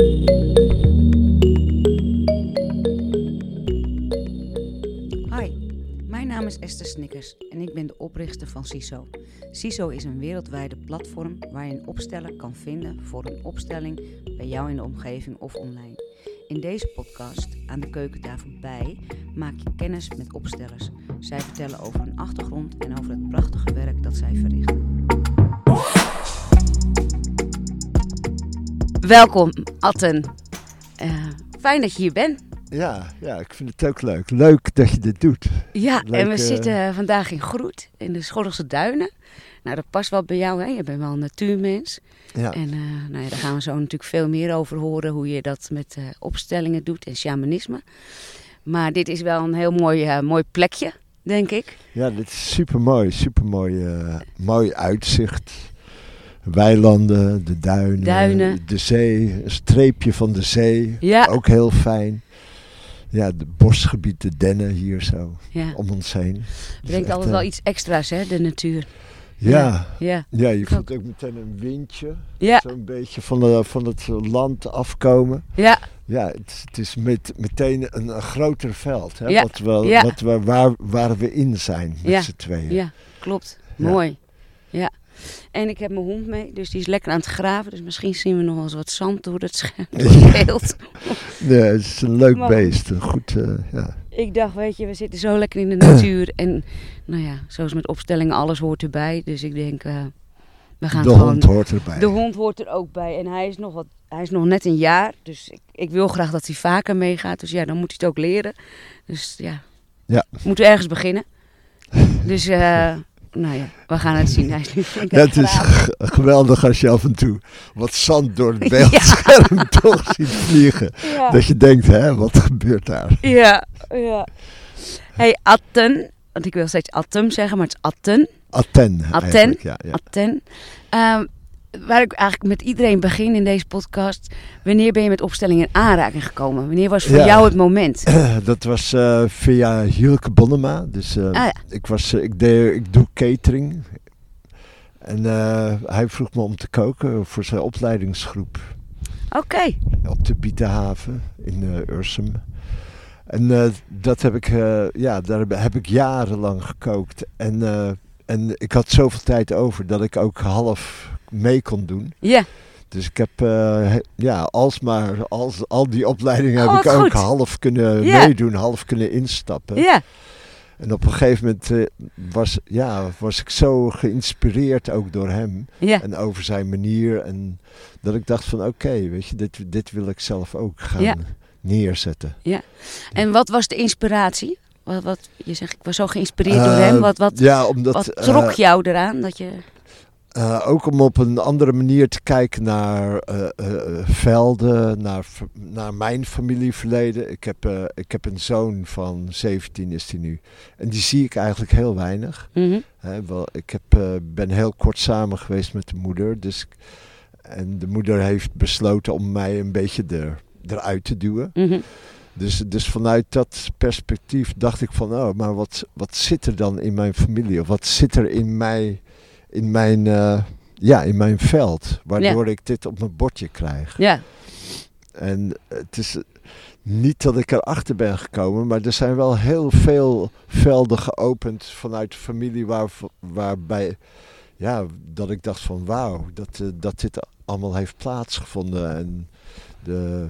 Hi, mijn naam is Esther Snickers en ik ben de oprichter van CISO. CISO is een wereldwijde platform waar je een opsteller kan vinden voor een opstelling bij jou in de omgeving of online. In deze podcast, aan de keukentafel bij, maak je kennis met opstellers. Zij vertellen over hun achtergrond en over het prachtige werk dat zij verrichten. Welkom, Atten. Eh, fijn dat je hier bent. Ja, ja, ik vind het ook leuk. Leuk dat je dit doet. Ja, Leuk, en we eh, zitten vandaag in Groet, in de Schorrelse Duinen. Nou, dat past wel bij jou, hè? Je bent wel een natuurmens. Ja, En eh, nou ja, daar gaan we zo natuurlijk veel meer over horen, hoe je dat met opstellingen doet en shamanisme. Maar dit is wel een heel mooi, mooi plekje, denk ik. ja dit is super mooi. Super mooi, mooi uitzicht. Weilanden, de duinen, Duinen. de zee, een streepje van de zee. Ja. Ook heel fijn. Ja, de bosgebied, de dennen hier zo Ja. om ons heen. Dus Brengt altijd eh, wel iets extra's, hè, de natuur. Ja, Ja, ja je voelt ook meteen een windje. ja, Zo'n beetje van, de, van het land afkomen. ja, Ja, het, is- het is met, meteen een, een groter veld. Hè, Ja, wat we, ja. wat we, waar, waar we in zijn met z'n tweeën. ja, klopt. Mooi. Ja. En ik heb mijn hond mee, dus die is lekker aan het graven. Dus misschien zien we nog wel eens wat zand door het scherm, beeld. Nee, het is een leuk Maar- beest. Een goed, eh, ja. Ik dacht, weet je, we zitten zo lekker in de natuur. En nou ja, zoals met opstellingen, alles hoort erbij. Dus ik denk, eh, we gaan De gewoon... hond hoort erbij. De hond hoort er ook bij. En hij is nog, wat, hij is nog net een jaar. Dus ik, ik wil graag dat hij vaker meegaat. Dus ja, dan moet hij het ook leren. Dus ja, Ja. moeten we ergens beginnen. Dus eh, nou ja, we gaan het zien. Hij is nu flink aan Ja, het is geweldig als je af en toe wat zand door het beeldscherm toch ziet vliegen. Ja. Dat je denkt, hè, wat gebeurt daar? Ja, ja. Hey, Atten. Want ik wil steeds Attem zeggen, maar het is Atten. Atten. Atten. Ja, ja. Atten. Ehm, waar ik eigenlijk met iedereen begin in deze podcast. Wanneer ben je met opstellingen in aanraking gekomen? Wanneer was voor Ja. jou het moment? Dat was eh, via Hielke Bonnema. Dus eh, Ah, ja. ik, was, eh, ik, deed, ik doe catering. En hij vroeg me om te koken voor zijn opleidingsgroep. Oké. op de Bietenhaven in Ursum. En dat heb ik, ja, daar heb- ik jarenlang gekookt. En, en ik had zoveel tijd over dat ik ook half mee kon doen. Ja. Dus ik heb, he- ja, alsmaar, als, al die opleidingen Oh, heb ik wat ook half kunnen Ja. meedoen, half kunnen instappen. Ja. En op een gegeven moment eh, was, ja, was ik zo geïnspireerd ook door hem. Ja. En over zijn manier. En dat ik dacht van oké, weet je, dit, dit wil ik zelf ook gaan Ja. neerzetten. En wat was de inspiratie? Wat, wat, je zegt, ik was zo geïnspireerd door Eh, hem. Wat, wat, ja, omdat, wat trok jou eraan? Dat je... eh, ook om op een andere manier te kijken naar eh, eh, velden, naar, naar mijn familieverleden. Ik heb, ik heb een zoon van 17 is hij nu. En die zie ik eigenlijk heel weinig. Mhm. Wel, ik heb, ben heel kort samen geweest met de moeder. Dus, en de moeder heeft besloten om mij een beetje er, eruit te duwen. Mhm. Dus, dus vanuit dat perspectief dacht ik van, oh, maar wat, wat zit er dan in mijn familie? Of wat zit er in, mij, in, mijn, eh, ja, in mijn veld? Waardoor ik dit op mijn bordje krijg. Ja. En het is eh, niet dat ik erachter ben gekomen, maar er zijn wel heel veel velden geopend vanuit de familie waar, waarbij, ja, dat ik dacht van wauw, dat, eh, dat dit allemaal heeft plaatsgevonden. En de,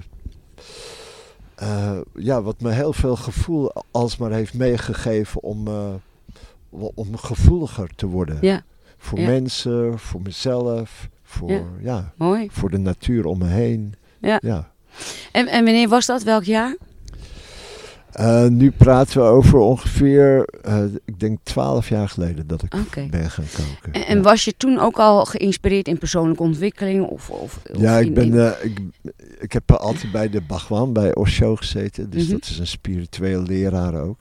ja, wat me heel veel gevoel alsmaar heeft meegegeven om, om gevoeliger te worden. ja, Voor Ja. mensen, voor mezelf, voor, Ja. ja. mooi. voor de natuur om me heen. Ja. ja. En, en wanneer was dat? Welk jaar? Eh, nu praten we over ongeveer, eh, ik denk twaalf jaar geleden dat ik ben gaan koken. En, en ja. was je toen ook al geïnspireerd in persoonlijke ontwikkeling? Of, of, of ja, ik, ben, in- eh, ik, ik heb altijd bij de Bhagwan, bij Osho gezeten. Dus Mhm. dat is een spiritueel leraar ook.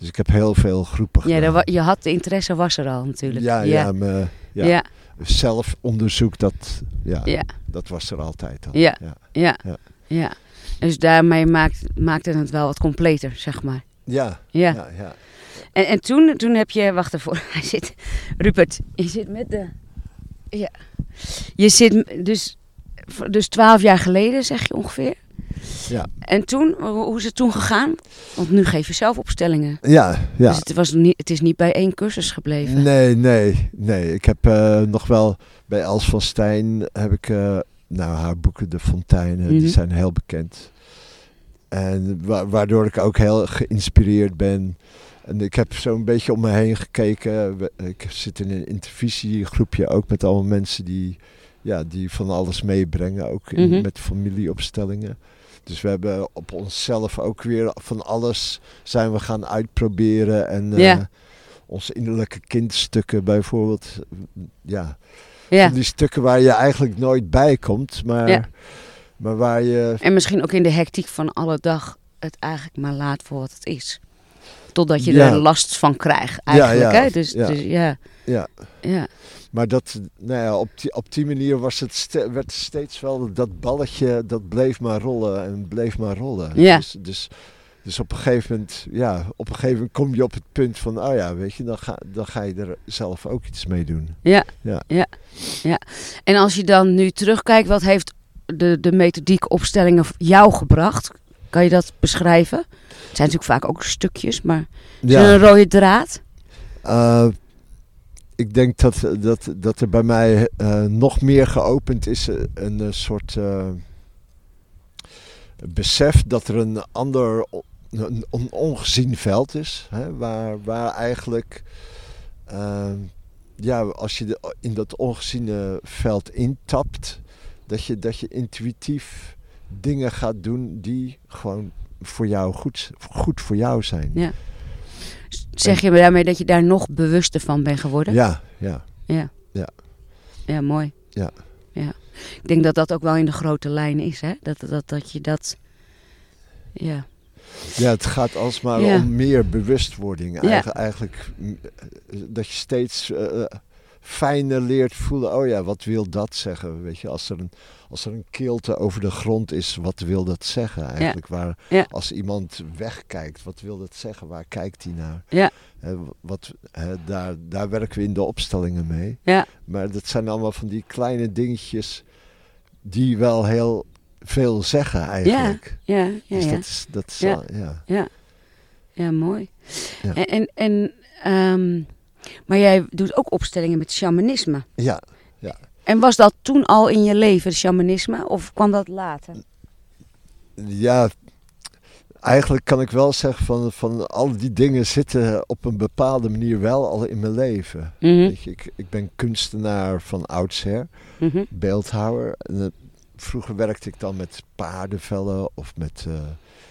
Dus ik heb heel veel groepen ja, gedaan. wa- je had de interesse was er al natuurlijk. ja, ja, me, ja. ja, zelfonderzoek, dat, ja, ja, dat was er altijd al. Ja. ja. ja, Ja. ja. Dus daarmee maakt, maakte het wel wat completer, zeg maar. Ja, Ja. ja, ja. En, en toen, toen heb je, wacht ervoor, hij zit, Rupert, je zit met de, ja, je zit dus dus twaalf jaar geleden zeg je ongeveer. Ja. En toen, hoe is het toen gegaan? Want nu geef je zelf opstellingen. Ja, ja. Dus het, was niet, het is niet bij één cursus gebleven. Nee, nee, nee. Ik heb eh, nog wel bij Els van Stijn heb ik, eh, nou haar boeken De Fonteinen, Mhm. die zijn heel bekend. En wa- waardoor ik ook heel geïnspireerd ben. En ik heb zo'n beetje om me heen gekeken. Ik zit in een intervisiegroepje ook met allemaal mensen die, ja, die van alles meebrengen. Ook in- Mhm. met familieopstellingen. Dus we hebben op onszelf ook weer van alles zijn we gaan uitproberen. En Ja. eh, onze innerlijke kindstukken bijvoorbeeld. Ja, Ja. van die stukken waar je eigenlijk nooit bij komt. Maar, Ja. maar waar je... En misschien ook in de hectiek van alle dag het eigenlijk maar laat voor wat het is. Totdat je Ja. er last van krijgt eigenlijk. ja, hè? Dus, ja. dus ja. Ja. Maar dat, nou ja, op, die, op die manier was het werd steeds wel dat balletje, dat bleef maar rollen en bleef maar rollen. Ja. Dus, dus, dus op een gegeven moment, ja, op een gegeven moment kom je op het punt van, oh ja, weet je, dan ga, dan ga je er zelf ook iets mee doen. Ja. Ja. ja. ja. En als je dan nu terugkijkt, wat heeft de, de methodiek opstellingen jou gebracht? Kan je dat beschrijven? Het zijn natuurlijk vaak ook stukjes, maar is er een rode draad? eh, ik denk dat, dat, dat er bij mij eh, nog meer geopend is, eh, een, eh, soort besef dat er een ander, een, een ongezien veld is, hè, waar, waar eigenlijk, ja, als je in dat ongeziene veld intapt, dat je, dat je intuïtief dingen gaat doen die gewoon voor jou goed, goed voor jou zijn. Ja. Zeg je daarmee dat je daar nog bewuster van bent geworden? ja. ja. Ja. Ja. Ja, mooi. Ja. ja. Ik denk dat dat ook wel in de grote lijn is, hè? Dat, dat, dat je dat... Ja. Ja, het gaat alsmaar Ja. om meer bewustwording. Ja. Eigen- eigenlijk eh, dat je steeds eh, fijner leert voelen. Oh ja, wat wil dat zeggen? Weet je, als er een, als er een kilte over de grond is, wat wil dat zeggen eigenlijk? Waar, Ja. Als iemand wegkijkt, wat wil dat zeggen? Waar kijkt hij naar? Ja. Wat, daar, daar werken we in de opstellingen mee. Ja. Maar dat zijn allemaal van die kleine dingetjes die wel heel veel zeggen eigenlijk. Ja, ja, Dus ja. dat is, dat is Ja. ja. Ja, ja mooi. En, en ehm, maar jij doet ook opstellingen met shamanisme. Ja, En was dat toen al in je leven, shamanisme, of kwam dat later? ja, eigenlijk kan ik wel zeggen van, van al die dingen zitten op een bepaalde manier wel al in mijn leven. Mhm, Weet je, ik, ik ben kunstenaar van oudsher, mhm. beeldhouwer. En, eh, vroeger werkte ik dan met paardenvellen of met, eh,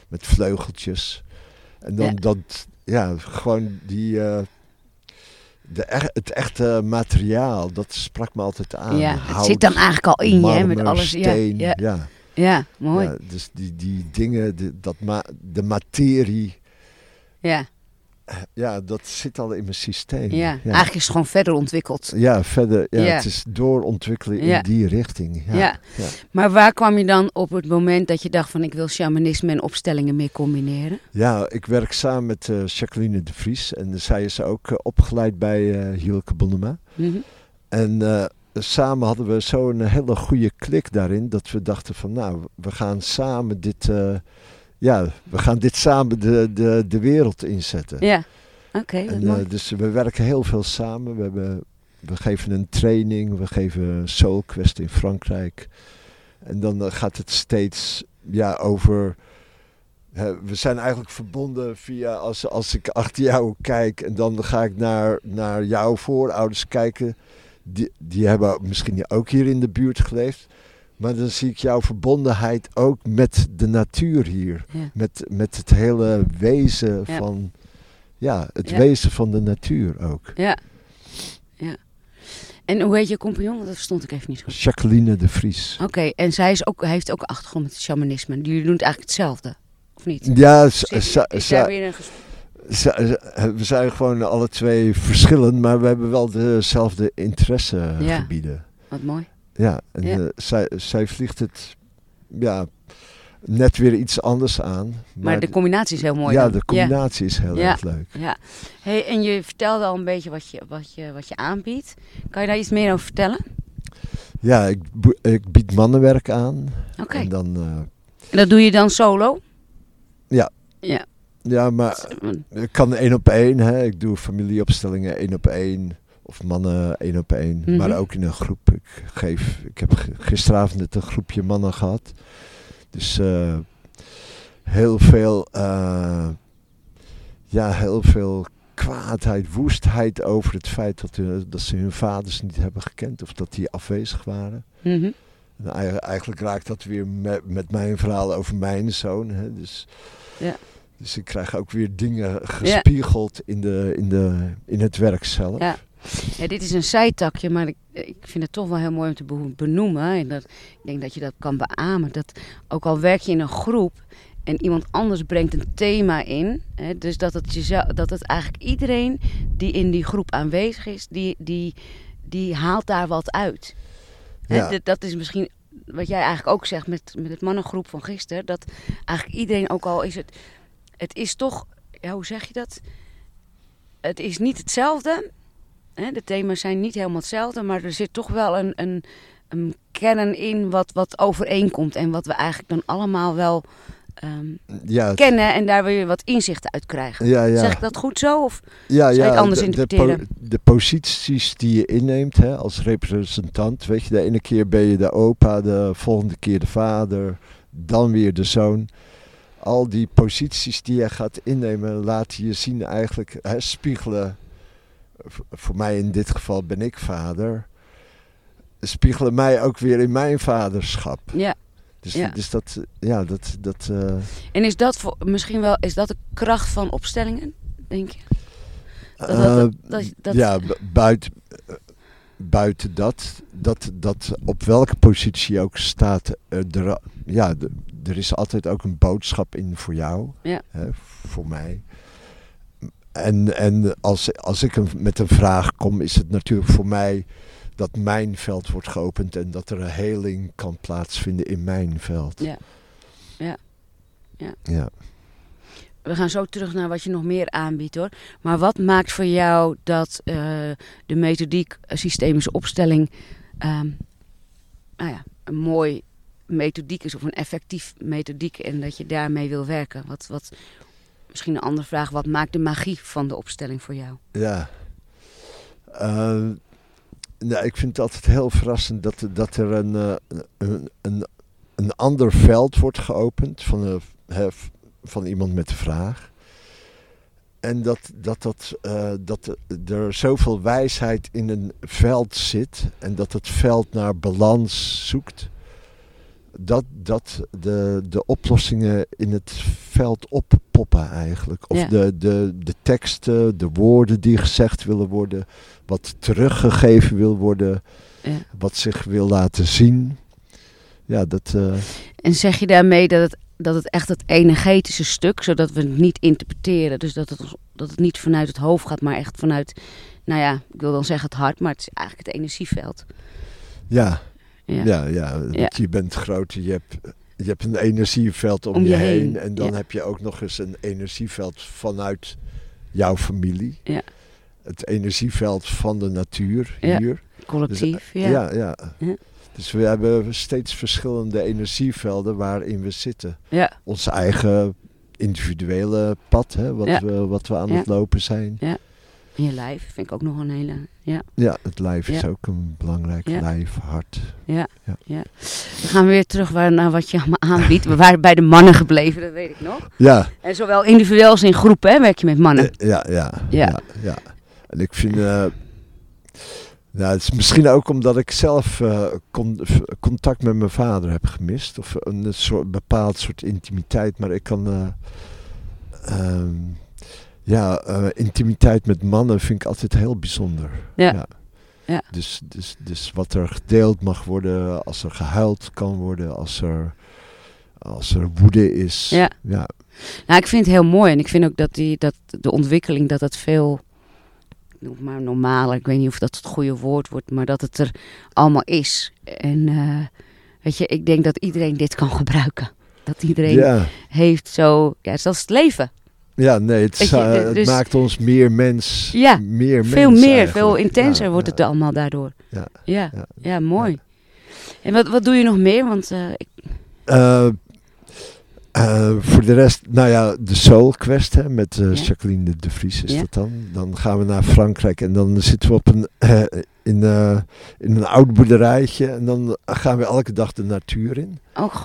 met vleugeltjes. En dan Ja. dat, ja, gewoon die, eh, de, e- het echte materiaal, dat sprak me altijd aan. ja, het zit dan eigenlijk al in je, hè, met alles. Ja, steen, ja, ja. ja, mooi. Ja, dus die, die dingen, de, dat ma de materie, Ja, ja, dat zit al in mijn systeem. ja. eigenlijk is het gewoon verder ontwikkeld. Ja, verder, ja, Ja. het is doorontwikkelen in die richting. Ja. Maar waar kwam je dan op het moment dat je dacht van ik wil shamanisme en opstellingen meer combineren? Ja, ik werk samen met eh, Jacqueline de Vries en zij is ook eh, opgeleid bij eh Hielke Bonnema. Mhm. En samen hadden we zo'n hele goede klik daarin dat we dachten van nou, we gaan samen dit, ja, we gaan dit samen de, de, de wereld inzetten. Ja, oké, eh, dus we werken heel veel samen. We, hebben, we geven een training, we geven Soul Quest in Frankrijk. En dan eh, gaat het steeds ja, over. hè, we zijn eigenlijk verbonden via als, als ik achter jou kijk en dan ga ik naar, naar jouw voorouders kijken. Die, die hebben misschien ook hier in de buurt geleefd. Maar dan zie ik jouw verbondenheid ook met de natuur hier. Ja. Met, met het hele wezen Ja. van. Ja, het Ja. wezen van de natuur ook. Ja. ja. En hoe heet je compagnon? Want Dat verstond ik even niet goed. Jacqueline de Vries. Oké, en zij is ook, heeft ook achtergrond met het shamanisme. Jullie doen het eigenlijk hetzelfde, of niet? Ja, z- Zit- z- is z- daar weer een ges- z- z- we zijn gewoon alle twee verschillend, maar we hebben wel dezelfde interessegebieden. Wat mooi. Ja, en Ja. eh, zij, zij vliegt het ja, net weer iets anders aan. Maar, de combinatie is heel mooi. ja, dan. de combinatie is heel Ja. erg leuk. Ja. Hey, en je vertelde al een beetje wat je, wat, je, wat je aanbiedt. Kan je daar iets meer over vertellen? Ja, ik, ik bied mannenwerk aan. Oké. En dan, eh, En dat doe je dan solo? Ja. Ja. ja, maar ik kan één op één. Hè. Ik doe familieopstellingen één op één. Of mannen één op één. Mhm. Maar ook in een groep. Ik, geef, ik heb gisteravond net een groepje mannen gehad. Dus eh, heel veel, eh, ja, heel veel kwaadheid, woestheid over het feit dat, hun- dat ze hun vaders niet hebben gekend. Of dat die afwezig waren. Mhm. En ei- eigenlijk raakt dat weer met, met mijn verhaal over mijn zoon. Hè. Dus, Ja. dus ik krijg ook weer dingen gespiegeld in, de, in, de, in het werk zelf. Ja. Ja, dit is een zijtakje, maar ik, ik vind het toch wel heel mooi om te be- benoemen. En dat, ik denk dat je dat kan beamen. Dat ook al werk je in een groep en iemand anders brengt een thema in. Hè, dus dat het, jezelf, dat het eigenlijk iedereen die in die groep aanwezig is, die, die, die haalt daar wat uit. Hè, Ja. dat is misschien wat jij eigenlijk ook zegt met, met het mannengroep van gisteren. Dat eigenlijk iedereen, ook al is het... Het is toch... Ja, hoe zeg je dat? Het is niet hetzelfde. Hè, de thema's zijn niet helemaal hetzelfde, maar er zit toch wel een, een, een kern in wat, wat overeenkomt. En wat we eigenlijk dan allemaal wel ehm, Ja, kennen en daar weer wat inzichten uit krijgen. ja, ja. Zeg ik dat goed zo? Of? ja, je ja, het anders de, de, interpreteren? de posities die je inneemt hè, als representant. Weet je, de ene keer ben je de opa, de volgende keer de vader, dan weer de zoon. Al die posities die je gaat innemen, laten je zien eigenlijk, hè, spiegelen. Voor mij in dit geval ben ik vader. Spiegelen mij ook weer in mijn vaderschap. Ja. Dus, Ja. dus dat, ja, dat, dat, eh, En is dat voor, misschien wel is dat de kracht van opstellingen, denk je? Dat- dat- Eh, dat- dat- ja, bu- buiten, eh, buiten dat, dat, dat op welke positie je ook staat, er, ja, er is altijd ook een boodschap in voor jou, Ja. hè, voor mij. En, en als, als ik een, met een vraag kom, is het natuurlijk voor mij dat mijn veld wordt geopend en dat er een heling kan plaatsvinden in mijn veld. Ja. Ja. Ja. Ja. We gaan zo terug naar wat je nog meer aanbiedt hoor. Maar wat maakt voor jou dat eh, de methodiek eh, systemische opstelling ehm, nou ja, een mooi methodiek is of een effectief methodiek en dat je daarmee wil werken? Wat, wat, misschien een andere vraag, wat maakt de magie van de opstelling voor jou? Ja. Eh, nou, ik vind het altijd heel verrassend dat, dat er een, eh, een, een, een ander veld wordt geopend van, een, hè, van iemand met een vraag. En dat, dat, dat, eh, dat er zoveel wijsheid in een veld zit en dat het veld naar balans zoekt. Dat, dat de, de oplossingen in het veld oppoppen eigenlijk. Of Ja. de, de, de teksten, de woorden die gezegd willen worden, wat teruggegeven wil worden, Ja. wat zich wil laten zien. Ja, dat, eh, En zeg je daarmee dat het, dat het echt het energetische stuk, zodat we het niet interpreteren, dus dat het, dat het niet vanuit het hoofd gaat, maar echt vanuit, nou ja, ik wil dan zeggen het hart, maar het is eigenlijk het energieveld. ja, Ja. ja. Ja, Ja. je bent groot, je hebt, je hebt een energieveld om, Om je je heen. heen, En dan ja. heb je ook nog eens een energieveld vanuit jouw familie. Ja. Het energieveld van de natuur Ja. hier. Collectief, Dus, ja. ja. Ja, Ja. Dus we hebben steeds verschillende energievelden waarin we zitten. Ja. Ons eigen individuele pad, hè, wat, Ja. we, wat we aan Ja. het lopen zijn. En je lijf vind ik ook nog een hele, ja. Ja, het lijf is Ja. ook een belangrijk Ja. lijf, hart. We gaan weer terug waar, naar wat je allemaal aanbiedt. We waren bij de mannen gebleven, dat weet ik nog. Ja, En zowel individueel als in groepen hè, werk je met mannen. eh, ja, ja, Ja. ja. ja, En ik vind, nou, het is misschien ook omdat ik zelf eh, con- contact met mijn vader heb gemist. Of een soort, bepaald soort intimiteit. Maar ik kan, eh, ehm, ja, eh, intimiteit met mannen vind ik altijd heel bijzonder. Ja. Ja. Dus, dus, dus wat er gedeeld mag worden, als er gehuild kan worden, als er, als er woede is. Ja. ja. Nou, ik vind het heel mooi en ik vind ook dat, die, dat de ontwikkeling, dat het veel, noem maar normaler, ik weet niet of dat het goede woord wordt, maar dat het er allemaal is. En eh, weet je, ik denk dat iedereen dit kan gebruiken. Dat iedereen ja. heeft zo, ja, het is als het leven. Ja, nee, het, je, het dus- maakt ons meer mens. Ja, meer veel mens meer, eigenlijk. veel intenser Ja, wordt het allemaal daardoor. Ja, Ja, ja, mooi. En wat, wat doe je nog meer? Want eh, ik, Eh, eh, voor de rest, nou ja, de Soul Quest hè, met eh, Ja. Jacqueline de, Vries is Ja. dat dan. Dan gaan we naar Frankrijk en dan zitten we op een, eh, in, eh, in een oud boerderijtje. En dan gaan we elke dag de natuur in. oh,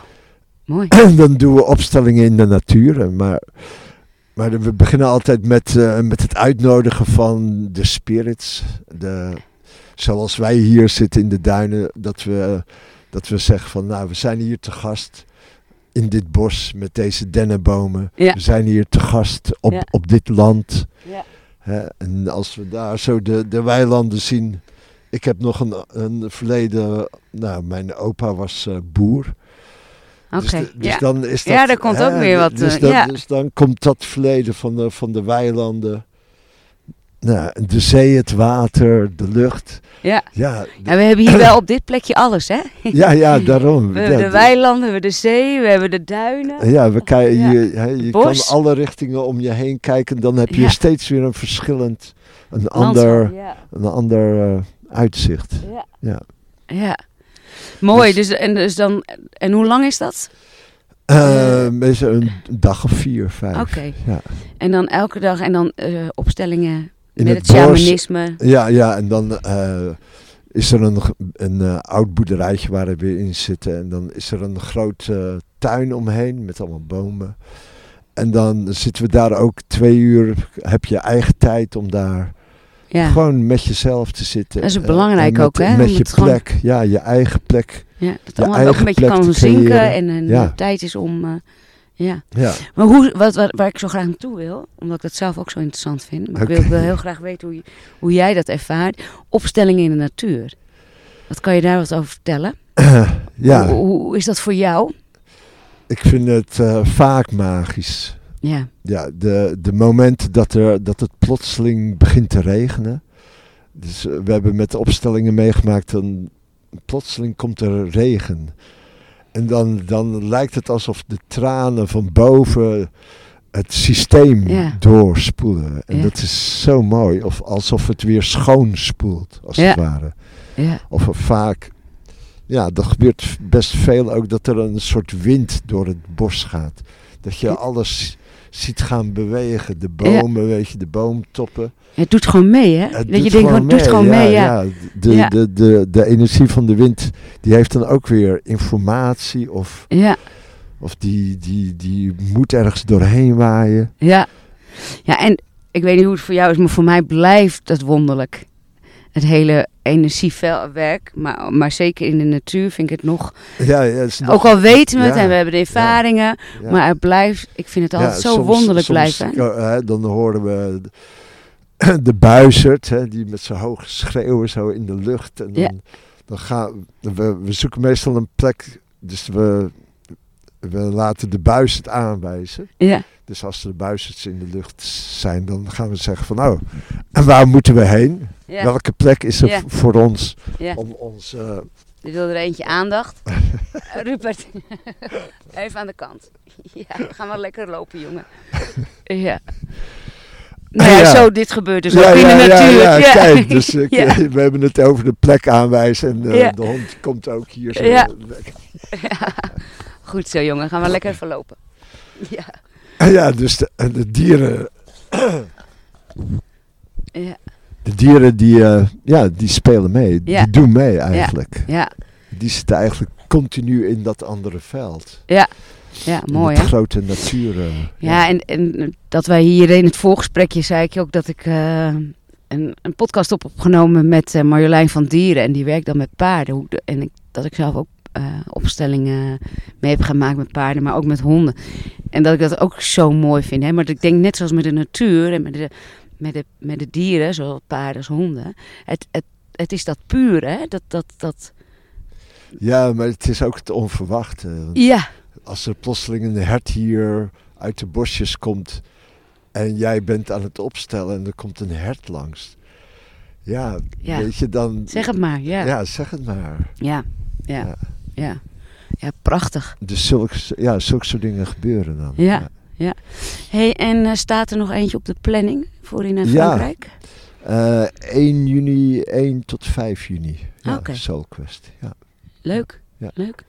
mooi. En dan doen we opstellingen in de natuur. Maar, maar we beginnen altijd met, eh, met het uitnodigen van de spirits. De, zoals wij hier zitten in de duinen. Dat we, dat we zeggen van nou we zijn hier te gast in dit bos met deze dennenbomen. Ja. We zijn hier te gast op, Ja. op dit land. Ja. Hè, en als we daar zo de, de weilanden zien. Ik heb nog een, een verleden. Nou, mijn opa was eh, boer. Dus, de- dus ja. dan is dat, Ja, daar komt ook weer wat, Dus eh, dan, ja. dus dan komt dat verleden van de, van de weilanden. Nou, de zee, het water, de lucht. Ja. Ja, En we hebben hier wel op dit plekje alles, hè? ja, ja daarom. We ja, hebben de weilanden, we hebben de zee, we hebben de duinen. Ja, we kijken, Ja. je, je kan alle richtingen om je heen kijken. Dan heb je Ja. steeds weer een verschillend, een Landschap, ander, een ander eh, uitzicht. Ja. Ja. Mooi, Dus- dus, en, dus dan, en hoe lang is dat? Eh, meestal een dag of vier, vijf. Oké. Ja. En dan elke dag en dan eh, opstellingen In met het het, shamanisme. Ja, ja, en dan eh, is er een, een oud boerderijtje waar we weer in zitten. En dan is er een grote tuin omheen met allemaal bomen. En dan zitten we daar ook twee uur, heb je eigen tijd om daar Ja. gewoon met jezelf te zitten. Dat is Eh, belangrijk met, ook, hè, Met je gewoon- plek, ja, je eigen plek. ja, dat je allemaal ook een beetje kan zinken en Ja. tijd is om... eh, ja. Ja, Maar hoe, wat, wat, waar ik zo graag naartoe wil, omdat ik dat zelf ook zo interessant vind, maar ik wil heel graag weten hoe, hoe jij dat ervaart. Opstellingen in de natuur. Wat kan je daar wat over vertellen? ja Hoe, hoe is dat voor jou? ik vind het eh, vaak magisch. Ja, Ja, de, de momenten dat, er, dat het plotseling begint te regenen. Dus eh, we hebben met de opstellingen meegemaakt, dan plotseling komt er regen. En dan, dan lijkt het alsof de tranen van boven het systeem Ja. doorspoelen. En Ja. dat is zo mooi. Of alsof het weer schoonspoelt, als Ja. het ware. ja, Of vaak, ja, dat gebeurt best veel ook, dat er een soort wind door het bos gaat. Dat je alles ziet gaan bewegen. De bomen, weet je, de boomtoppen. het doet gewoon mee, hè? Het dat je denkt, gewoon, het doet gewoon mee, ja. De, Ja. De, de, de energie van de wind, die heeft dan ook weer informatie of, Ja, of die, die, die moet ergens doorheen waaien. ja. Ja, en ik weet niet hoe het voor jou is, maar voor mij blijft dat wonderlijk. Het hele energiewerk, maar, maar zeker in de natuur vind ik het nog... Ja, ja, het nog- ook al weten we het ja, en we hebben de ervaringen, ja. maar het blijft... Ik vind het altijd zo soms- wonderlijk blijven. dan horen we de, buizerd, hè, die met zijn hoge schreeuwen zo in de lucht. En dan, dan gaan we, we zoeken meestal een plek, dus we, we laten de buizerd aanwijzen. Ja, Dus als er de buizerds in de lucht zijn, dan gaan we zeggen van nou, en waar moeten we heen? ja, Welke plek is er Ja. voor ons ja. om ons... eh, Je wil er eentje aandacht. Rupert, even aan de kant. Ja, we gaan wel lekker lopen, jongen. Ja. Nou ja, Ja. zo, dit gebeurt dus ook in de natuur. Ja, ja, kijk, dus ik, Ja. we hebben het over de plek aanwijzen en eh, Ja. de hond komt ook hier zo. Ja. Ja. Goed zo, jongen. Gaan we lekker even lopen. Ja. Ja, dus de, de dieren, Ja. de dieren die, eh, ja, die spelen mee, Ja. die doen mee eigenlijk. Ja. Die zitten eigenlijk continu in dat andere veld. Ja, mooi in hè? het grote natuur. eh, Ja, en, en dat wij hier in het voorgesprekje zei ik je ook dat ik eh, een, een podcast op opgenomen met Marjolein van Dieren. En die werkt dan met paarden. De- en ik, dat ik zelf ook eh, opstellingen mee heb gemaakt met paarden, maar ook met honden. En dat ik dat ook zo mooi vind. Hè? Maar ik denk net zoals met de natuur en met de, met de, met de dieren, zowel paarden als honden. Het, het, het is dat puur, hè? Dat, dat, dat, ja, maar het is ook het onverwachte. Ja, Als er plotseling een hert hier uit de bosjes komt en jij bent aan het opstellen en er komt een hert langs. Ja, Ja. weet je dan... zeg het maar. Ja, ja, Ja, zeg het maar. ja, ja. Ja. Ja. Ja, prachtig. Dus zulke, ja, zulke soort dingen gebeuren dan. Ja. hey, en eh, staat er nog eentje op de planning voor in eh, Ja. Frankrijk? Eh, 1 juni, 1 tot 5 juni. Ja, Quest. Ja. Leuk. Ja. Leuk.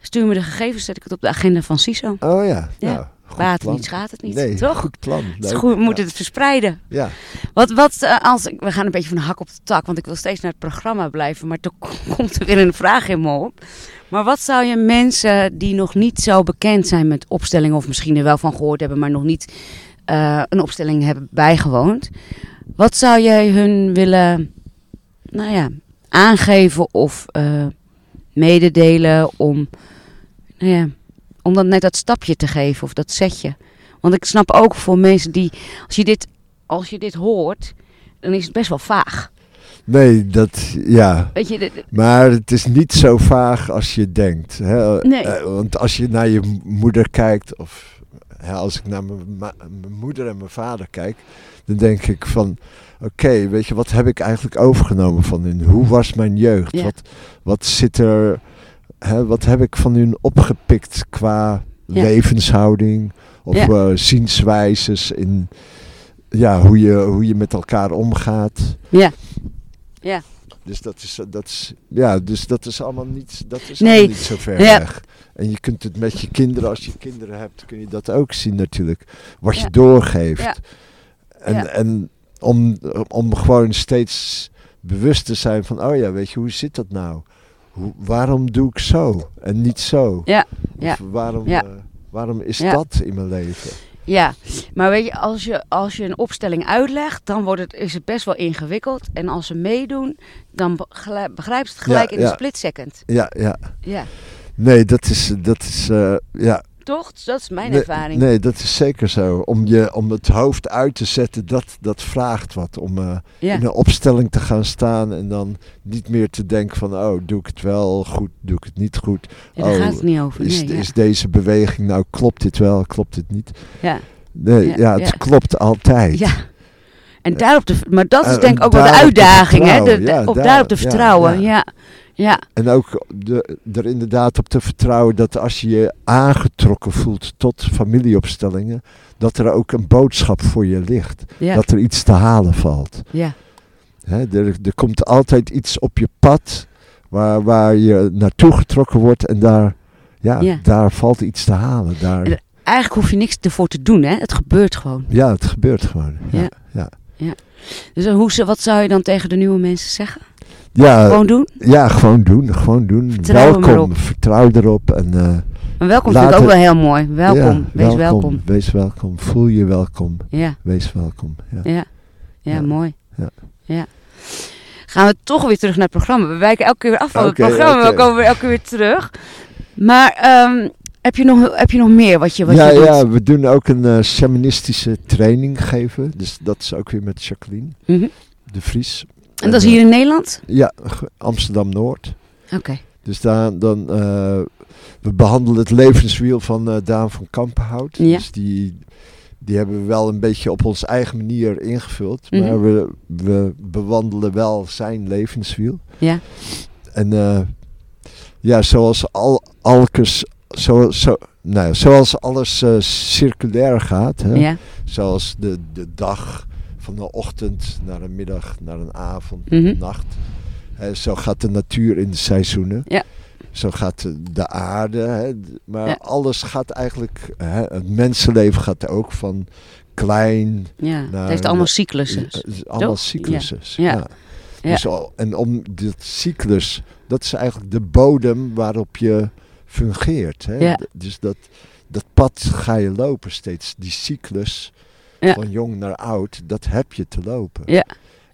Stuur me de gegevens, zet ik het op de agenda van CISO. Oh ja. Ja. Nou, Baat het niet, schaadt het niet. Nee, Toch? goed plan. Het is Leuk. goed, we moeten Ja. het verspreiden. Ja. Wat, wat eh, als, we gaan een beetje van de hak op de tak, want ik wil steeds naar het programma blijven, maar toen komt er weer een vraag in me op. Maar wat zou je mensen die nog niet zo bekend zijn met opstellingen, of misschien er wel van gehoord hebben, maar nog niet eh, een opstelling hebben bijgewoond, wat zou jij hun willen, nou ja, aangeven of eh, mededelen om, nou ja, om dan net dat stapje te geven of dat setje? Want ik snap ook voor mensen die, als je dit, als je dit hoort, dan is het best wel vaag. Nee, dat, ja. Weet je, Maar het is niet zo vaag als je denkt. Hè? Nee. Eh, want als je naar je moeder kijkt, of hè, als ik naar mijn moeder en mijn vader kijk, dan denk ik van, oké, weet je, wat heb ik eigenlijk overgenomen van hun? Hoe was mijn jeugd? Ja. Wat, wat zit er, hè, wat heb ik van hun opgepikt qua Ja. levenshouding of Ja. eh, zienswijzes in, ja, hoe je, hoe je met elkaar omgaat. ja. Ja. Dus dat is, dat is, ja, dus dat is allemaal niet, dat is Nee. allemaal niet zo ver Ja. weg. En je kunt het met je kinderen, als je kinderen hebt, kun je dat ook zien natuurlijk. Wat je doorgeeft. Ja. En, en om, om gewoon steeds bewust te zijn van, oh ja, weet je, hoe zit dat nou? Hoe, waarom doe ik zo en niet zo? Ja. Of Ja. waarom, Ja. eh, waarom is Ja. dat in mijn leven? Ja, maar weet je, als je, als je een opstelling uitlegt, dan wordt het, is het best wel ingewikkeld. En als ze meedoen, dan begrijp, begrijpt ze het gelijk Ja, in een split second. Ja, ja. Ja, Nee, dat is, dat is, eh, ja, toch? Dat is mijn nee, ervaring. Nee, dat is zeker zo. Om, je, om het hoofd uit te zetten, dat, dat vraagt wat. Om eh, ja. in een opstelling te gaan staan en dan niet meer te denken van... oh, doe ik het wel goed, doe ik het niet goed. Ja, daar oh, gaat het niet over. Is, ja. is deze beweging nou, klopt dit wel, klopt dit niet? ja. Nee, Ja, het klopt altijd. ja. En daarop de, maar dat is Eh, denk ik ook wel de te uitdaging, hè? De, de- op daar- daarop te vertrouwen. ja. Ja, En ook de, er inderdaad op te vertrouwen dat als je je aangetrokken voelt tot familieopstellingen... dat er ook een boodschap voor je ligt. ja, Dat er iets te halen valt. ja, Hè, er, er komt altijd iets op je pad waar, waar je naartoe getrokken wordt en daar, ja, Ja. daar valt iets te halen. Daar, En- Eigenlijk hoef je niks ervoor te doen, hè? Het gebeurt gewoon. ja, het gebeurt gewoon. Ja, Ja. ja. Dus hoe, ze- wat zou je dan tegen de nieuwe mensen zeggen? Ja, Gewoon doen? ja, gewoon doen. Gewoon doen. Vertrouw er welkom. Vertrouw erop. En, eh, welkom vind ik ook wel heel mooi. Welkom, ja, wees welkom. Wees welkom. Voel je welkom. Ja, Wees welkom. Ja. ja, ja, mooi. Ja. Ja. Gaan we toch weer terug naar het programma. We wijken elke keer weer af van het programma, we komen weer elke keer weer terug. Maar ehm, heb, je nog, heb je nog meer wat je, wat ja, je doet? ja, we doen ook een shamanistische training geven. Dus dat is ook weer met Jacqueline Mhm. de Vries. En dat is hier in Nederland? Ja, Amsterdam-Noord. Oké. Dus daar, dan, eh, we behandelen het levenswiel van eh, Daan van Kampenhout. Ja. Dus die, die hebben we wel een beetje op onze eigen manier ingevuld. Mhm. Maar we, we bewandelen wel zijn levenswiel. Ja. En eh, ja, zoals al, alkes, zo, zo, nou, ja, zoals alles circulair gaat. Hè? Ja. Zoals de, de dag van de ochtend naar een middag, naar een avond, Mhm. naar een nacht. Zo gaat de natuur in de seizoenen. Ja. Zo gaat de, de aarde. Maar Ja. alles gaat eigenlijk, hè, het mensenleven gaat ook van klein ja. naar... het heeft allemaal cyclussen. Allemaal cyclussen. Ja. Ja. Dus al, en om dit cyclus, dat is eigenlijk de bodem waarop je fungeert. Dus dat, dat pad ga je lopen steeds. Die cyclus Ja. van jong naar oud, dat heb je te lopen. Ja.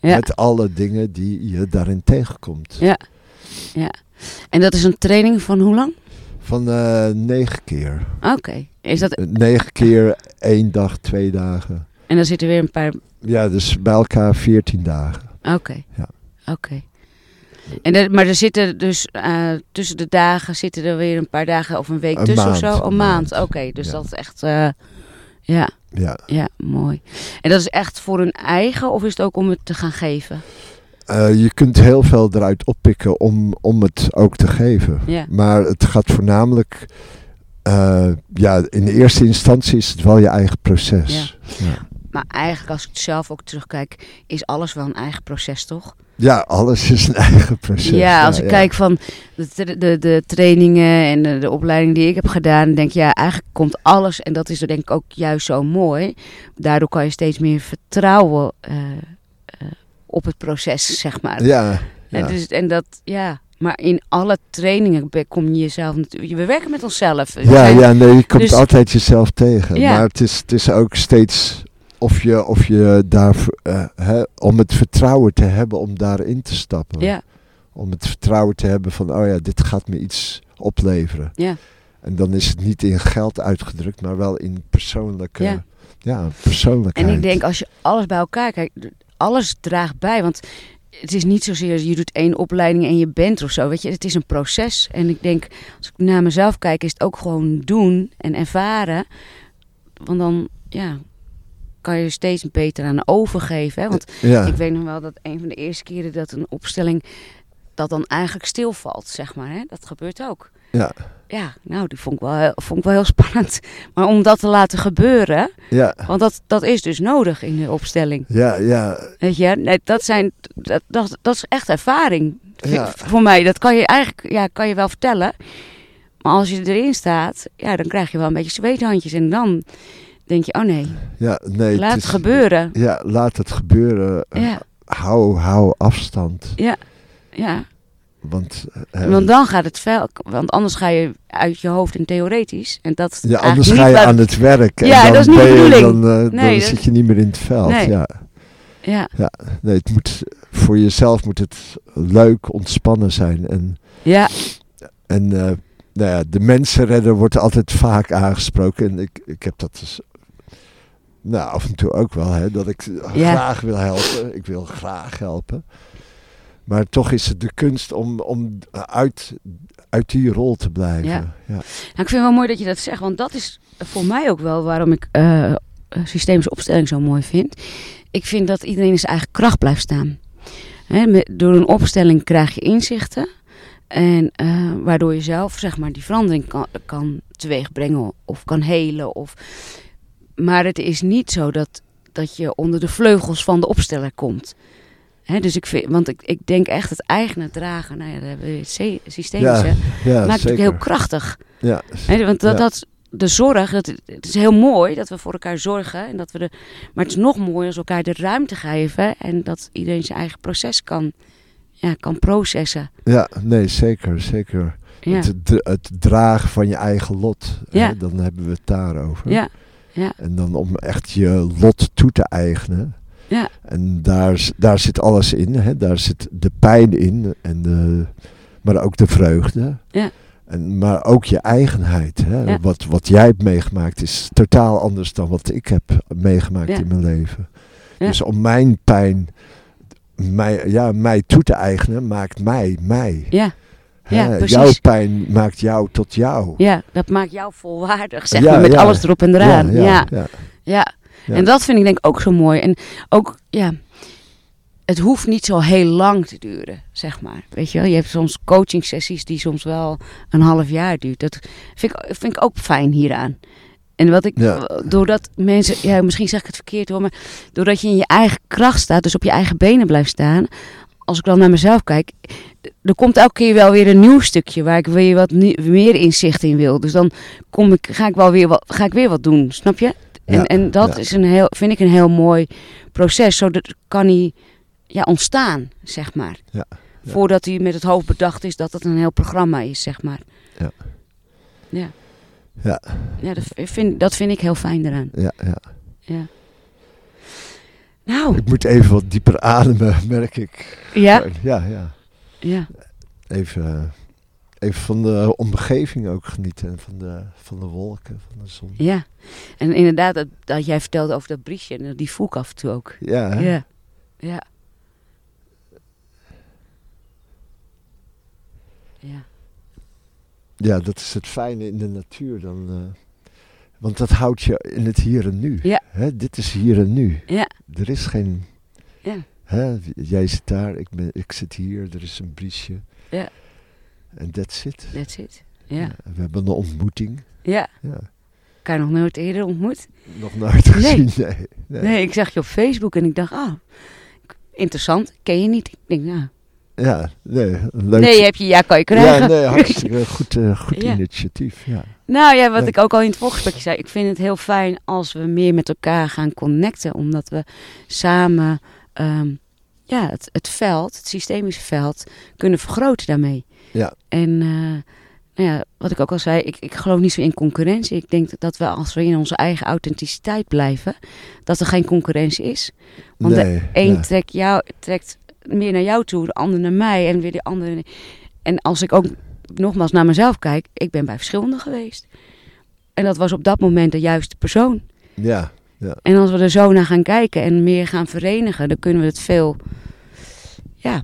Ja. Met alle dingen die je daarin tegenkomt. Ja. Ja. En dat is een training van hoe lang? Van eh, negen keer. Oké. Is dat... Eh, Negen keer, één dag, twee dagen. En dan zitten weer een paar... Ja, dus bij elkaar veertien dagen. Oké. Ja. Oké. En er- maar er zitten dus eh, tussen de dagen zitten er weer een paar dagen of een week Een tussen maand, of zo? Een maand. maand. Oké, dus Ja. dat is echt... ja, Ja. ja, mooi. En dat is echt voor hun eigen of is het ook om het te gaan geven? Eh, je kunt heel veel eruit oppikken om, om het ook te geven. Ja. Maar het gaat voornamelijk, eh, ja, in de eerste instantie is het wel je eigen proces. Ja. Maar eigenlijk, als ik zelf ook terugkijk, is alles wel een eigen proces, toch? Ja, alles is een eigen proces. Ja, als ik kijk van de, de, de, trainingen en de, de, opleiding die ik heb gedaan, denk ik, ja, eigenlijk komt alles, en dat is denk ik ook juist zo mooi. Daardoor kan je steeds meer vertrouwen uh, uh, op het proces, zeg maar. Ja. ja. En, dus, en dat, ja, maar in alle trainingen kom je jezelf natuurlijk. We werken met onszelf. Ja, ja nee, je komt dus, altijd jezelf tegen. Ja. Maar het is, het is ook steeds of je, of je daar, uh, hè, om het vertrouwen te hebben om daarin te stappen. Ja. Om het vertrouwen te hebben van, oh ja, dit gaat me iets opleveren. Ja. En dan is het niet in geld uitgedrukt, maar wel in persoonlijke, ja. ja, persoonlijkheid. En ik denk als je alles bij elkaar kijkt, alles draagt bij. Want het is niet zozeer je doet één opleiding en je bent of zo. Weet je, het is een proces. En ik denk, als ik naar mezelf kijk, is het ook gewoon doen en ervaren. Want dan, ja, kan je steeds beter aan overgeven. Hè? Want ik weet nog wel dat een van de eerste keren dat een opstelling dat dan eigenlijk stilvalt, zeg maar. Hè? Dat gebeurt ook. Ja. Ja, nou, die vond ik wel, vond ik wel heel spannend. Maar om dat te laten gebeuren, ja. want dat, dat is dus nodig in de opstelling. Ja, ja. Weet je, nee, dat, zijn, dat, dat, dat is echt ervaring ja. voor mij. Dat kan je eigenlijk ja, kan je wel vertellen. Maar als je erin staat, ja, dan krijg je wel een beetje zweethandjes. En dan denk je, oh nee, ja, nee laat het, gebeuren. Ja, laat het gebeuren. Ja. Hou, hou afstand. Ja, ja. Want, uh, Want dan gaat het fel. Want anders ga je uit je hoofd in theoretisch. En dat ja, anders ga je aan het werk. En ja, dan dat is niet de bedoeling. Dan, uh, nee, dan zit je niet meer in het veld. Nee. Ja. Ja. ja. Nee, het moet, voor jezelf moet het leuk, ontspannen zijn. En, ja. En uh, nou ja, de mensenredder wordt altijd vaak aangesproken. En ik, ik heb dat dus nou, af en toe ook wel, hè, dat ik ja. graag wil helpen. Ik wil graag helpen. Maar toch is het de kunst om, om uit, uit die rol te blijven. Ja. ja. Nou, ik vind het wel mooi dat je dat zegt, want dat is voor mij ook wel waarom ik uh, systemische opstelling zo mooi vind. Ik vind dat iedereen in zijn eigen kracht blijft staan. Met, door een opstelling krijg je inzichten. En uh, waardoor je zelf zeg maar, die verandering kan, kan teweegbrengen of kan helen. Of, maar het is niet zo dat, dat je onder de vleugels van de opsteller komt. He, dus ik vind, want ik, ik denk echt het eigene dragen, nou ja, daar hebben we het systemische, ja, ja, maakt het heel krachtig. Ja. He, want dat, dat, de zorg, dat, het is heel mooi dat we voor elkaar zorgen. En dat we de, maar het is nog mooier als we elkaar de ruimte geven en dat iedereen zijn eigen proces kan, ja, kan processen. Ja, nee, zeker, zeker. Ja. Het, het dragen van je eigen lot, hè, dan hebben we het daarover. Ja. Ja. En dan om echt je lot toe te eigenen. Ja. En daar, daar zit alles in. Hè? Daar zit de pijn in, en de, maar ook de vreugde. Ja. En, maar ook je eigenheid. Hè? Ja. Wat, wat jij hebt meegemaakt is totaal anders dan wat ik heb meegemaakt Ja. in mijn leven. Dus om mijn pijn mij, ja, mij toe te eigenen, maakt mij mij. Ja. Ja, Hè? Jouw pijn maakt jou tot jou. ja, dat maakt jou volwaardig, zeg Ja, maar, met ja. alles erop en eraan. Ja, ja. ja. ja. Ja. En dat vind ik denk ik ook zo mooi. En ook, ja, het hoeft niet zo heel lang te duren, zeg maar. Weet je wel, je hebt soms coaching sessies die soms wel een half jaar duurt. Dat vind ik, vind ik ook fijn hieraan. En wat ik, Ja. doordat mensen, ja, misschien zeg ik het verkeerd hoor, maar doordat je in je eigen kracht staat, dus op je eigen benen blijft staan. Als ik dan naar mezelf kijk, er komt elke keer wel weer een nieuw stukje waar ik weer wat meer inzicht in wil. Dus dan kom ik, ga ik wel weer wat, ga ik weer wat doen, snap je? En, Ja, en dat ja. is een heel, vind ik een heel mooi proces. Zodat kan hij ja, ontstaan, zeg maar. Ja. Voordat hij met het hoofd bedacht is dat het een heel programma is, zeg maar. Ja. Ja. Ja. Ja, dat vind, dat vind ik heel fijn eraan. Ja, ja. Ja. Nou, Ik moet even wat dieper ademen, merk ik. ja, Ja, ja. ja, Even, eh, even van de omgeving ook genieten. en Van de, van de wolken, van de zon. ja. En inderdaad, dat, dat jij vertelde over dat briesje, en die voel ik af en toe ook. Ja, hè? Ja, ja. Ja, ja, dat is het fijne in de natuur. Dan, eh, want dat houdt je in het hier en nu. Ja. Hè? Dit is hier en nu. ja, Er is geen... ja, Hè? Jij zit daar, ik, ben, ik zit hier, er is een briesje. Ja. En that's it. that's it. Ja, We hebben een ontmoeting. ja, Ja. elkaar nog nooit eerder ontmoet. Nog nooit gezien, nee. nee. Nee, ik zag je op Facebook en ik dacht, ah, interessant, ken je niet? Ik denk, nou, Ja, nee, leuk. nee, heb je, ja, kan je krijgen. Ja, nee, hartstikke goed, eh, goed Ja. initiatief, ja. Nou ja, wat ik ook al in het voorgesprekje zei, ik vind het heel fijn als we meer met elkaar gaan connecten, omdat we samen ehm, ja, het, het veld, het systemische veld, kunnen vergroten daarmee. Ja. En eh, nou ja, wat ik ook al zei, ik, ik geloof niet zo in concurrentie. Ik denk dat we als we in onze eigen authenticiteit blijven, dat er geen concurrentie is. Want nee, de een ja. trekt, jou, trekt meer naar jou toe, de ander naar mij en weer de andere. En als ik ook nogmaals naar mezelf kijk, ik ben bij verschillende geweest. En dat was op dat moment de juiste persoon. Ja, En als we er zo naar gaan kijken en meer gaan verenigen, dan kunnen we het veel. Ja,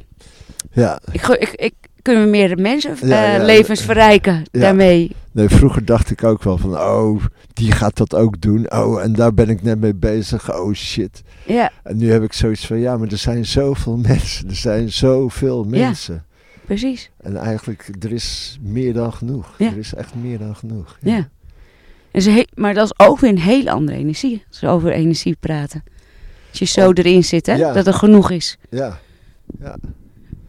ja. ik, ik, ik, kunnen we meer mensen Ja, eh, ja, levens ja. verrijken Ja. daarmee. Nee, vroeger dacht ik ook wel van, oh, die gaat dat ook doen. Oh, en daar ben ik net mee bezig. Oh, shit. Ja, En nu heb ik zoiets van, ja, maar er zijn zoveel mensen. Er zijn zoveel Ja. mensen. precies. En eigenlijk, er is meer dan genoeg. Ja. Er is echt meer dan genoeg. Ja. En ze maar dat is ook weer een hele andere energie. Als we over energie praten. Als je zo Oh, erin zit, hè? ja. dat er genoeg is. Ja, ja.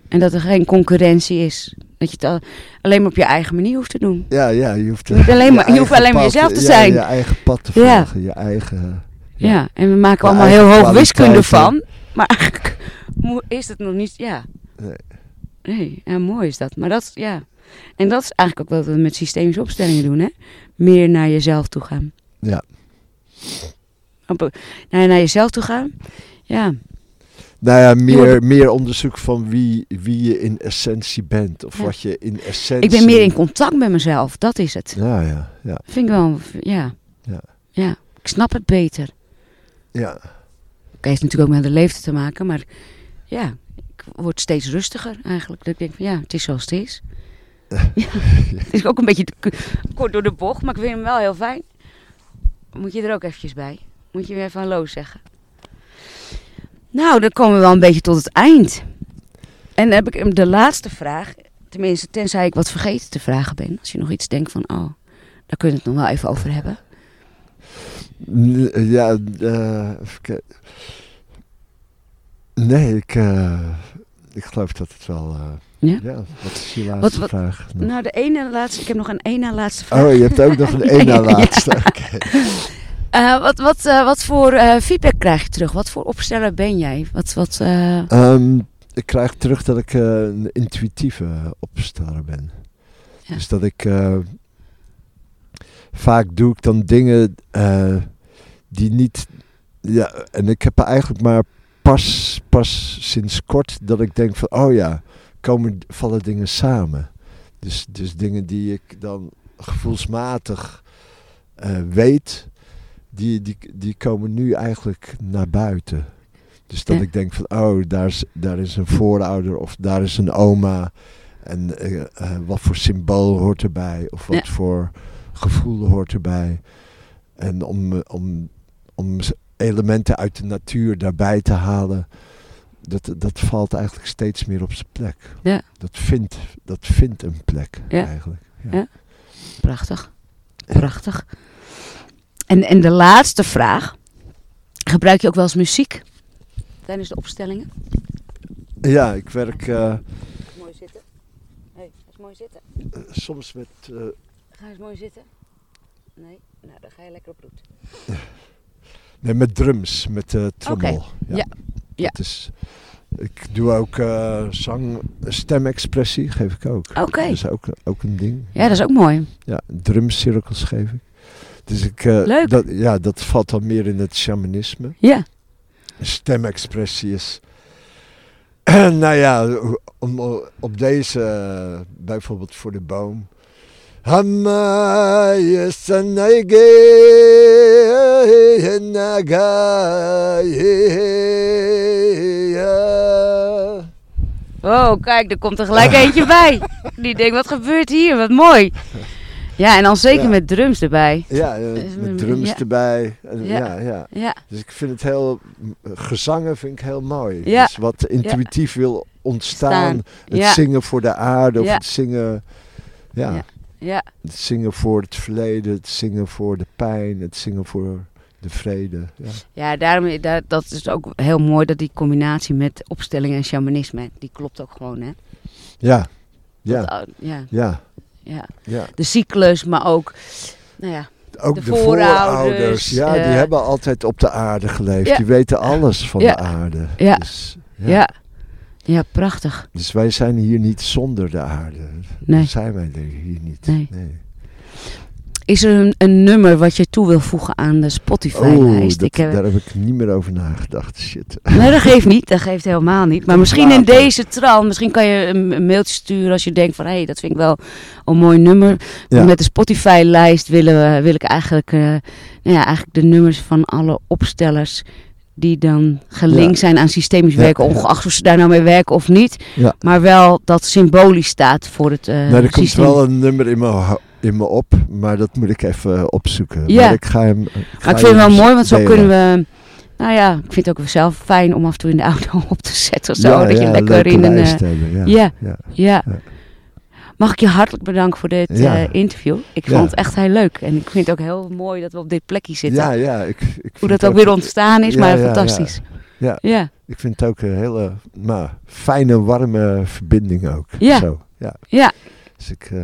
En dat er geen concurrentie is. Dat je het al- alleen maar op je eigen manier hoeft te doen. Ja, ja, je hoeft, alleen maar- je hoeft alleen maar jezelf te ja, zijn. Je eigen pad te volgen, je eigen... Ja, en we maken allemaal heel hoog wiskunde van. Maar eigenlijk is het nog niet, ja. Nee. Nee, ja, mooi is dat. Maar dat, ja. En dat is eigenlijk ook wat we met systemische opstellingen doen, hè. Meer naar jezelf toe gaan. Ja. Op- naar, naar jezelf toe gaan. Ja, Nou ja, meer, meer onderzoek van wie, wie je in essentie bent. Of Ja. wat je in essentie... ik ben meer in contact met mezelf. Dat is het. Ja, ja, ja. Vind ik wel, ja. Ja. Ja, ik snap het beter. ja. Oké, heeft natuurlijk ook met de leeftijd te maken, maar ja, ik word steeds rustiger eigenlijk. Dat ik denk van ja, het is zoals het is. ja, het is ook een beetje kort door de bocht, maar ik vind hem wel heel fijn. Moet je er ook eventjes bij? Moet je weer even hallo zeggen? Nou, dan komen we wel een beetje tot het eind. En dan heb ik de laatste vraag, tenminste tenzij ik wat vergeten te vragen ben. Als je nog iets denkt van, oh, daar kunnen we het nog wel even over hebben. Ja, eh, even kijken. Nee, ik, eh, ik geloof dat het wel... eh, Ja? ja, wat is je laatste Wat- wat- vraag? nog? Nou, de ene laatste, ik heb nog een ene laatste vraag. Oh, je hebt ook nog een één na laatste. Oké. Eh, wat, wat, eh, wat voor eh, feedback krijg je terug? Wat voor opsteller ben jij? Wat, wat, eh, Ehm, ik krijg terug dat ik een intuïtieve opsteller ben. Ja. Dus dat ik... vaak doe ik dan dingen die niet... Ja, en ik heb eigenlijk maar pas, pas sinds kort dat ik denk van... Oh ja, komen, vallen dingen samen. Dus, dus dingen die ik dan gevoelsmatig weet... Die, die, die komen nu eigenlijk naar buiten. Dus dat Ja. ik denk van, oh, daar is, daar is een voorouder of daar is een oma. En eh, eh, wat voor symbool hoort erbij? Of wat Ja. voor gevoel hoort erbij? En om, om, om elementen uit de natuur daarbij te halen, dat, dat valt eigenlijk steeds meer op zijn plek. Ja. Dat, vindt, dat vindt een plek Ja. eigenlijk. Ja. prachtig. Prachtig. En, en de laatste vraag. Gebruik je ook wel eens muziek tijdens de opstellingen? Ja, ik werk eh, Mooi zitten. Hey, eens mooi zitten. eh, soms met... eh, Ga eens mooi zitten. Nee, nou dan ga je lekker op bloed. Nee, met drums, met eh trommel. Ja, ja. Dat is, ik doe ook eh, zang, stemexpressie geef ik ook. Oké. Dat is ook, ook een ding. Ja, dat is ook mooi. Ja, drumcirkels geef ik. Dus ik, eh, Leuk. Dat, ja, dat valt dan meer in het shamanisme. Ja. Stemexpressie is... nou ja, om, op deze, eh, bijvoorbeeld voor de boom... Hamma yesanayge nagaya. Oh, kijk, er komt er gelijk eentje bij. Die denkt, wat gebeurt hier? Wat mooi. Ja, en dan zeker Ja. met drums erbij. Ja, eh, Dus met we- drums ja. erbij. En, Ja. ja. Dus ik vind het heel... Gezangen vind ik heel mooi. Dus wat intuïtief wil ontstaan. Staan. Het zingen voor de aarde of het zingen... Ja, Ja. Het zingen voor het verleden, het zingen voor de pijn, het zingen voor de vrede. Ja, ja daarom, daar, dat is ook heel mooi dat die combinatie met opstelling en shamanisme, die klopt ook gewoon, hè? ja, ja, Dat, ja, ja. Ja. ja. De cyclus, maar ook, nou ja, Ook De de, voorouders, ja, die eh, hebben altijd op de aarde geleefd. Ja. Die weten alles van Ja. de aarde. Ja. Dus, ja. ja. ja. prachtig. dus wij zijn hier niet zonder de aarde. Nee. Dat zijn wij er hier niet. Nee. Is er een, een nummer wat je toe wil voegen aan de Spotify-lijst? Ik heb- daar heb ik niet meer over nagedacht. Shit. Nee, dat geeft niet. Dat geeft helemaal niet. Maar Komt misschien in deze trant, misschien kan je een, een mailtje sturen als je denkt van, hé, hey, dat vind ik wel een mooi nummer. Ja. Met de Spotify-lijst willen we, wil ik eigenlijk, eh, nou ja, eigenlijk de nummers van alle opstellers die dan gelinkt Ja. zijn aan systemisch werken, ja. ongeacht of ze daar nou mee werken of niet. Ja. Maar wel dat symbolisch staat voor het eh nou, er komt systeem. wel een nummer in mijn, in me op, maar dat moet ik even opzoeken. Ja. Maar ik ga hem. ga Maar ik vind het wel mooi, want zo delen. kunnen we... Nou ja, ik vind het ook zelf fijn om af en toe in de auto op te zetten. Of zo, Ja, dat je lekker in een... eh, hebben, ja. ja. Mag ik je hartelijk bedanken voor dit Ja. eh, interview. Ik Ja. vond het echt heel leuk. En ik vind het ook heel mooi dat we op dit plekje zitten. Ja, ja. Ik, ik Hoe dat ook weer ontstaan is, Ja, maar fantastisch. Ja. Ja. Ik vind het ook een hele maar, fijne, warme verbinding ook. Ja. Zo, ja. Ja. Dus ik, eh,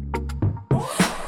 Woo!